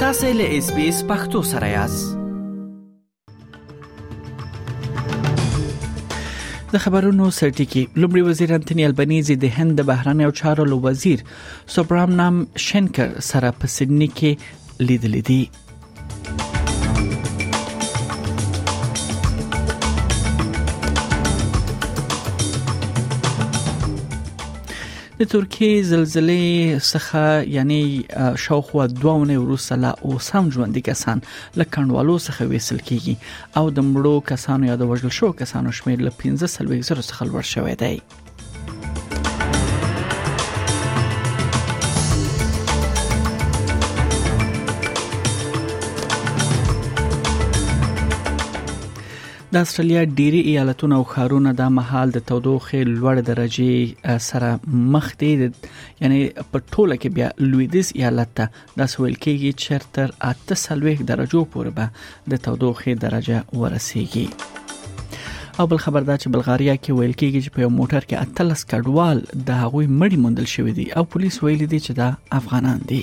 تاسې له اس بي اس پختو سره یاست د خبرونو سرټکی لومړي وزیر انټونی البنيزي د هند د بهرنی او چارو وزیر سوبرام نام شنکر سره په سیدنی کې لیدل دي د ترکیه زلزلې څخه یعنی شاوخوا دوه ونې وروسته لا اوس هم ژوند کسان له کڼوالو څخه وېسل کیږي او د مړو کسانو یا د وژل شو کسانو شمیر له 15 سلوي زره څخه لوړ شوی دی د استرالیا ډيري ایالتونه او ښارونه د محل د تودوخې لوړ درجه سره مخ دي یعنی په ټوله کې بیا لویدیز ایالت ته داسې ویل کېږي چې تر 48 درجو پورې به د تودوخې درجه ورسیږي او بل خبر دا چې بلغاریا کې ویل کېږي چې په یو موټر کې اتلس کډوال د هغوی مړی موندل شوی دی او پولیس ویلي دي چې دا افغانان دي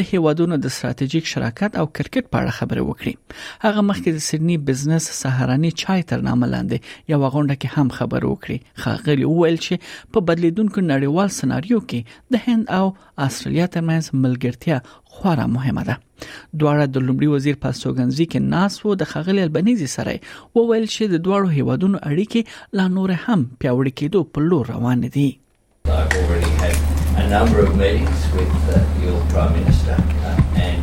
د هیوادونو د ستراتیژیک شراکت او کرکټ په اړه خبرې وکړي هغه مخکې د سیدنی بزنس سهارنی چای تر نامه لاندې یو غونډه کې هم خبرې وکړي خاغلی ویل چې په بدلیدونکو نړیوال سناریو کې د هند او استرالیا ترمنځ ملګرتیا خورا مهمه ده دواړه د لومړي وزیر په سوګنځي کې ناس وو د خغل البنيزي سره وویل چې د دواړو هیوادونو اړیکې لا نور هم پیاوړې کېدو په لور روان دي A number of meetings with uh, your Prime Minister uh, and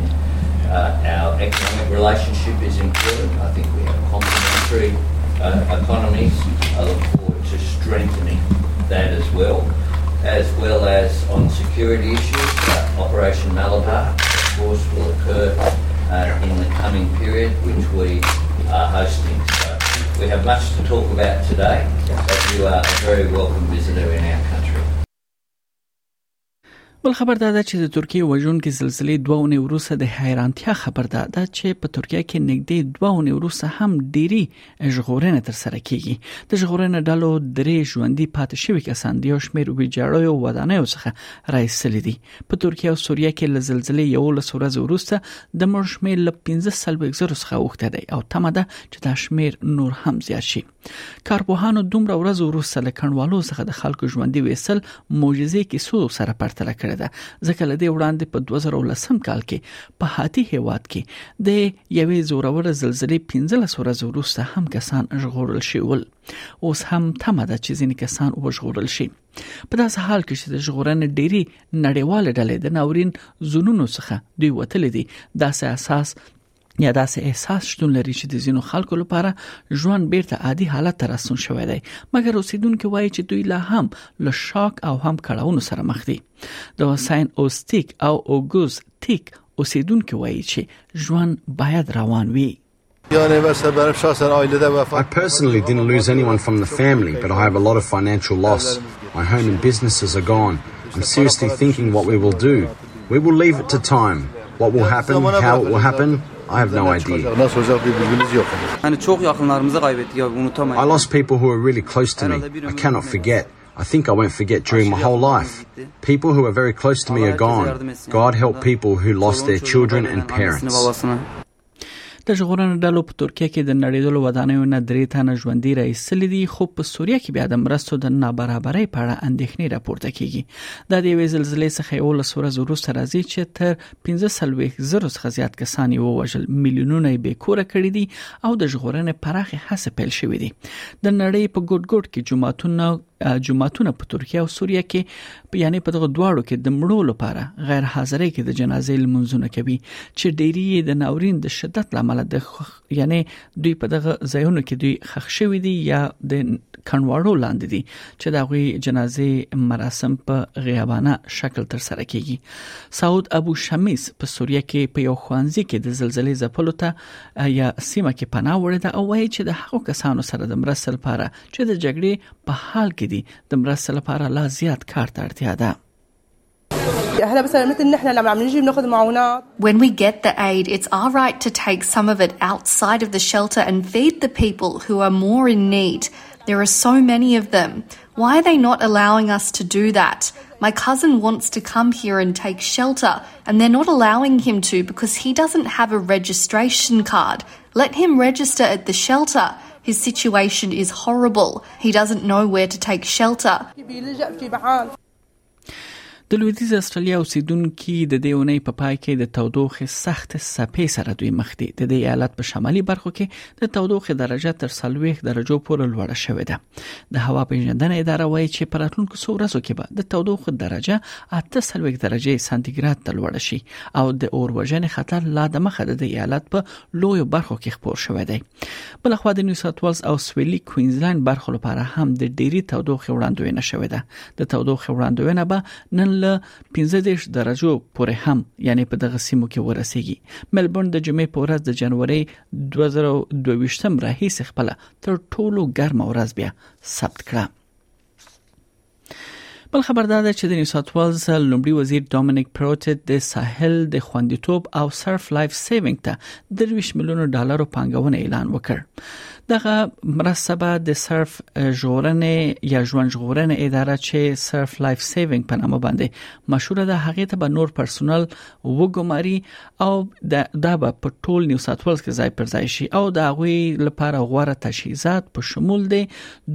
uh, our economic relationship is improving. I think we have complementary uh, economies. I look forward to strengthening that as well, as well as on security issues. Uh, Operation Malabar, of course, will occur uh, in the coming period, which we are hosting. We have much to talk about today, but you are a very welcome visitor in our country. بل خبر دا ده چې د ترکیه وژونکې زلزلې دوه اونۍ وروسته د حیرانتیا خبر دا ده چې په ترکیه کې نږدې دوه اونۍ وروسته هم ډيري ژغورنه تر سره کیږي د ژغورنې ډلو درې ژوندۍ پاتې شوی کسان د یو شمېر ویجاړیو ودانیو څخه راځلي دي په ترکیه او سوریه کې له زلزلې یو لس ورځې وروسته د مړ شمیر له 15 زرو څخه اوخته دی او تمه ده چې دا شمیر نور هم زیات شي کارپوهانو دومره ورځ وروسته له کڼوالو څخه د خلکو ژوندۍ وېسل معجزې کې سو سره پرتله کړې ده ځکه لدې وړاندې په 2010 کال کې په هاتی هیواد کې د یوې زورور زلزلې 15 ورځې وروسته هم کسان ژغورل شول اوس هم تمه ده چې ځینې کسان وژغورل شي په داسې حال کې چې د ژغورنې ډېری نړیوال ډلې د ناورین زونونو څخه دوی وتل دي داسې اساس یا داسې احساس شتون لري چې د زینو خلکو لپاره ژوند بیرته عادي حالت ته رسون شوی دی مګر اوسیدونکو وایي چې دوی لا هم له شاک او هم کړهونو سره مخ دي د حسین اوستیک او اوګوز تیک اوسیدونکو وایي چې ژوند باید روان وي I personally didn't lose anyone from the family, but I have a lot of financial loss. My home and businesses are gone. I'm seriously thinking what we will do. We will leave it to time. What will happen, how it will happen, I have no idea. I lost people who were really close to me. I cannot forget. I think I won't forget during my whole life. People who are very close to me are gone. God help people who lost their children and parents. د ژغورنې ډلو په ترکیه کې د نړیدلو ودانیو نه درې تنه ژوندۍ راېستل دي خو په سوریه کې بیا د مرستو د نابرابرۍ په اړه اندېښنې راپورته کیږي دا د یوې زلزلې څخه یو لس ورځ وروسته راځي چې تر 15 زرو څخه زیات کسان یې ووژل میلیونونه یې بیکوره کړی دي او د ژغورنې پراخې هڅې پیل شوې دي د نړۍ په ګډ ګډ کې جماعتونه جماعتونه په ترکیه او سوریه کې یعنی په دغه دواړو کې د مړو لپاره غیر حاضرۍ کې د جنازې لمونځونه کوي چې ډيري د ناورین د شدت لامل د یعنی دوی په دغه ځایونو کې دوی خښ شوی دي یا د کنواړو لاندې دي چې د غوي جنازې مراسم په غیابانه شکل تر سره کیږي سعود ابو شمیس په سوریه کې په یو خوانزي کې د زلزلې ځپلو ته یا سیمه کې پناه وړې ده او وایي چې د هغو کسانو سره د مرستې لپاره چې د جګړې په حال کې دي د مرستې لپاره لا زیات کار ته اړتیا ده When we get the aid, it's our right to take some of it outside of the shelter and feed the people who are more in need. There are so many of them. Why are they not allowing us to do that? My cousin wants to come here and take shelter, and they're not allowing him to because he doesn't have a registration card. Let him register at the shelter. His situation is horrible. He doesn't know where to take shelter. د لویدیز استرالیا اوسیدونکو د دې اونۍ په پا پای کې د تودوخې سخت سپې سره دوی مخ دي د دې ایالت په شمالي برخو کې د تودوخې درجه تر 40 درجو پورې لوړه شوې ده د هوا پیژندنې اداره وایي چې په راتلونکو څو ورځو کې به د تودوخې درجه 38 درجه سانتیګراد ته لوړه شي او د اور وژنې خطر لا د مخه د ایالت په لوی برخو کې خپور شوې دی بل خو د نیو ساوث ویلز او سویلي کوینزلند برخو لپاره هم د ډېری تودوخه وړاندوینه شوې ده د تودوخه وړاندوینه به نن له 15 درجو پورې هم یعنی په دغه سیمو کې ورسیږي ملبورن د جمعې په ورځ د جنوري 2022 راهیسې خپل تر ټولو ګرمه ورځ بیا ثبت کړه بل خبر دا ده چې د نیوساوت ویلز لومړي وزیر ډومینیک پروټټ د ساحل د خوندیتوب او سرف لایف سیوینګ ته 23 میلیون ډالر پانګونه اعلان وکړ دغه مرسته به د سرف ژغورنې یا ژوند ژغورنې اداره چې سرف لایف سیوینګ په نامه باندې مشهور ده هغه ته به نور پرسونل وګماري او دا, دا به په ټول نیو ساوت ویلز کې ځای پر ځای شي او دا غوي لپاره غوړه تجهیزات په شمول دي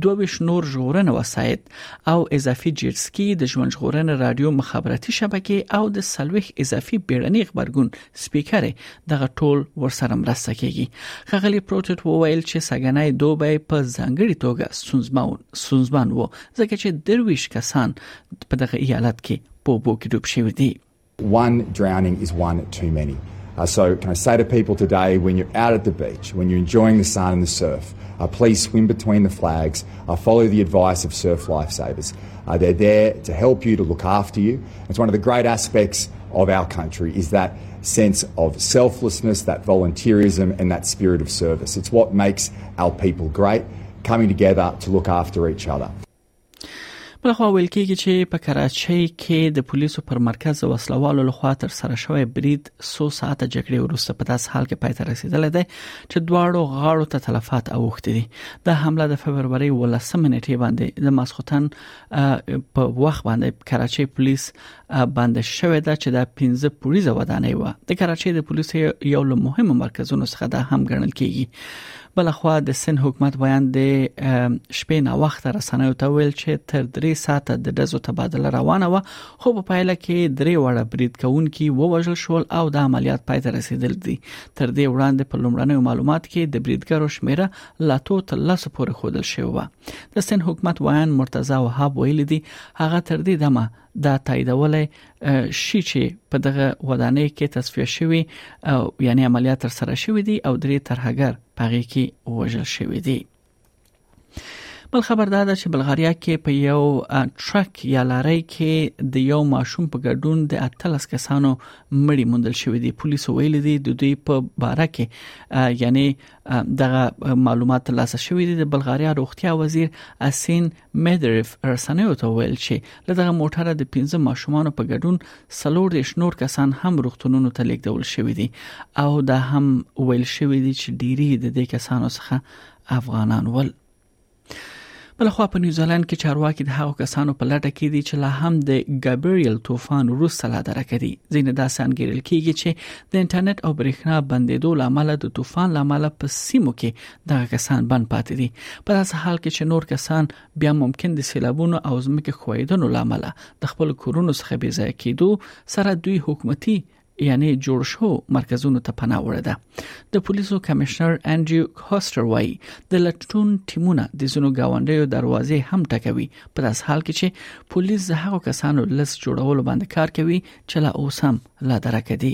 22 نور ژغورنه وسایط او اضافي جیټسکی د ژوند ژغورنه رادیو مخابراتي شبکې او د سلويخ اضافي بیړنی خبرګون سپیکر دغه ټول ورسره مرسته کوي خغلی پروتوت وویل چې سګنای دوبه په ځانګړي توګه سنځمان سنځمان وو ځکه چې درویش کسان په دغه ایالت کې په بو کې ډوب شوی دي One drowning is one too many. Uh, so, can I say to people today when you're out at the beach, when you're enjoying the sun and the surf, uh, please swim between the flags, uh, follow the advice of surf lifesavers. Uh, they're there to help you, to look after you. It's one of the great aspects of our country is that sense of selflessness, that volunteerism, and that spirit of service. It's what makes our people great, coming together to look after each other. بلخوا ویل کېږي چې په کراچۍ کې د پولیسو پر مرکز وسلوالو لخوا تر سره شوی برید سو ساعت جګړې وروسته په داس حال کې پاتې رسیدل دی چې دواړو غاړو ته تلفات اوښتي دي د حمله د فبرवरी 18 نیټه باندې د ماسختن په وخت باندې کراچۍ پولیس بند شوې ده چې دا 15 پولیسه ودانۍ و د کراچۍ د پولیسو یو له مهمو مرکزونو څخه ده هم ګڼل کیږي بلخوا د سن حکومت ویاند شپې نا وخت رسنیو ته ویل چې تر 3 ساعته د دزو تبادله روانه و خو په پایله کې درې وړه برید کوونکي ووژل شول او د عملیات پای ته رسیدل دي تر دې وړاندې په لومړنیو معلومات کې د بریدګرو شمیره لا تو تر لاسه پورې خودل شوی و د سن حکومت ویاند مرتضی وهاب ویل دي هغه تر دې دمه دا تاییدولای شي چې په دغه ودانۍ کې تصفیه شوی او یعنی عملیات تر سره شوی دي او درې ترهګر پغې کې وژل شوی دي بل خبر دا ده چې بلغاریا کې په یو ټرک یا لارۍ کې د یو ماشوم په ګډون د اتلس کسانو مړی موندل شوې دي پولیسو ویل دي د دوی په باره کې یعنی دغه معلومات ترلاسه شوې دي د بلغاریا روغتیا وزیر اسین مدریف رسنیو ته ویل چې لدغه موټره د 15 ماشومان په ګډون سلور د شنور کسان هم روغتونونو ته لیکدول شوې دي او دا هم ویل شوې دي چې ډیری د دې کسانو څخه افغانان ول بلخوا په نیوزیلند کې چارواکي د هغو کسانو په لټه کې دي چې لا هم د ګابریل طوفان وروسته لا درک دي ځینې داسې انګیرل کیږي چې د انټرنیټ او برېښنا بندیدو لامل د طوفان لامل په سیمو کې دغه کسان بند پاتې دي په داسې حال کې چې نور کسان بیا ممکن د سیلابونو او ځمکې خویدنو لامل د خپل کورونو څخه بې ځای کېدو سره دوی حکومتي یعنی جوړ شو مرکزونو ته پناه وړه ده د پولیسو کمشنر انډریو هاستر وایي د لټون ټیمونه د زونو گاونډیو دروازې هم ټکوي په داس حال کې چې پولیس د هغو کسانو لس جوړولو باندې کار کوي چې لا اوس هم لا درکه دي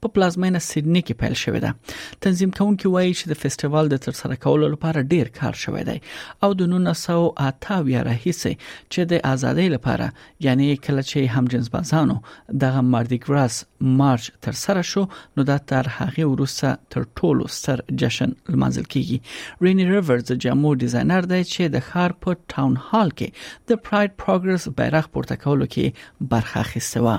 په پلازمینه سیدنی کې پیل شوې ده تنظیم کوونکي وایي چې د فیسټیوال د ترسره کولو لپاره ډیر کار شوی دی او د 1980 راهیسې چې د ازادۍ لپاره یعنی کله چې هم جنس بازانو دغه ماردی ګراس مارچ تر سره شو نو دا تر هغه وروسته تر ټولو ستر جشن لمانځل کیږي رینی ریورز د جامو ډیزاینر دی چې د ښار په ټاون هال کې د پراید پروګرس بیرغ پورته کولو کې برخه اخیسته و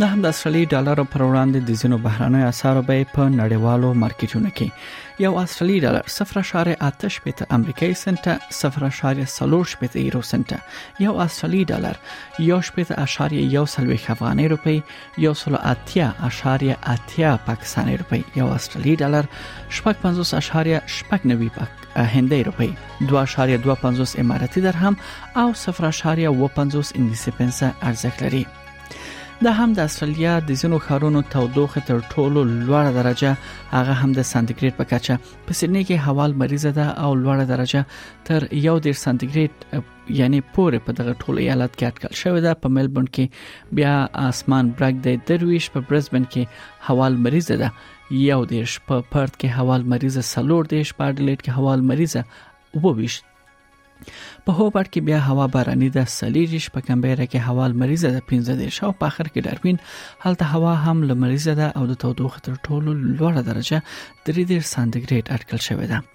د هم د اصلي ډالر پر وړاندې د زینو بهرانه اسعار به په نړیوالو مارکیټونو کې یو اصلي ډالر 0.8 پېته امریکایي سنت 0.3 پېته یورو سنت یو اصلي ډالر یو شپېته اشاریه یو څلوېښت افغانۍ روپۍ یو سل اتیا اشاریه اتیا پاکستاني روپۍ یو استرالی ډالر شپږ پنځوس اشاریه شپږ نوي پاک هندۍ روپۍ دوه اشاریه دوه پنځوس اماراتي درهم او صفر اشاریه و پنځوس انګلیسي پنسه ارزښت لري د هم د استرالیا د ځینو ښارونو تودوخه تر ټولو لوړه درجه هغه هم د سانتیګریډ په کچه په سېډني کې هوا مریضه ده او لوړه درجه تر 1 سانتیګریډ یعنی پورې په دغه ټول ایالت کې اټکل شوې ده په ملبورن کې بیا اسمان برګ دی درویش په برزبن کې حوال مریض ده یو دیش په پرت کې حوال مریض سلور دیش په اډلیټ کې حوال مریض وویش په هوبرټ کې بیا هوا باراني ده سلیریش په کمبيره کې هوا مریضه ده 15 دیش او په اخر کې ډاروین هلته هوا هم لمریزه ده او د تودوخه تر ټولو لوړه درجه 3 دیش سانتیګریډ اټکل شوې ده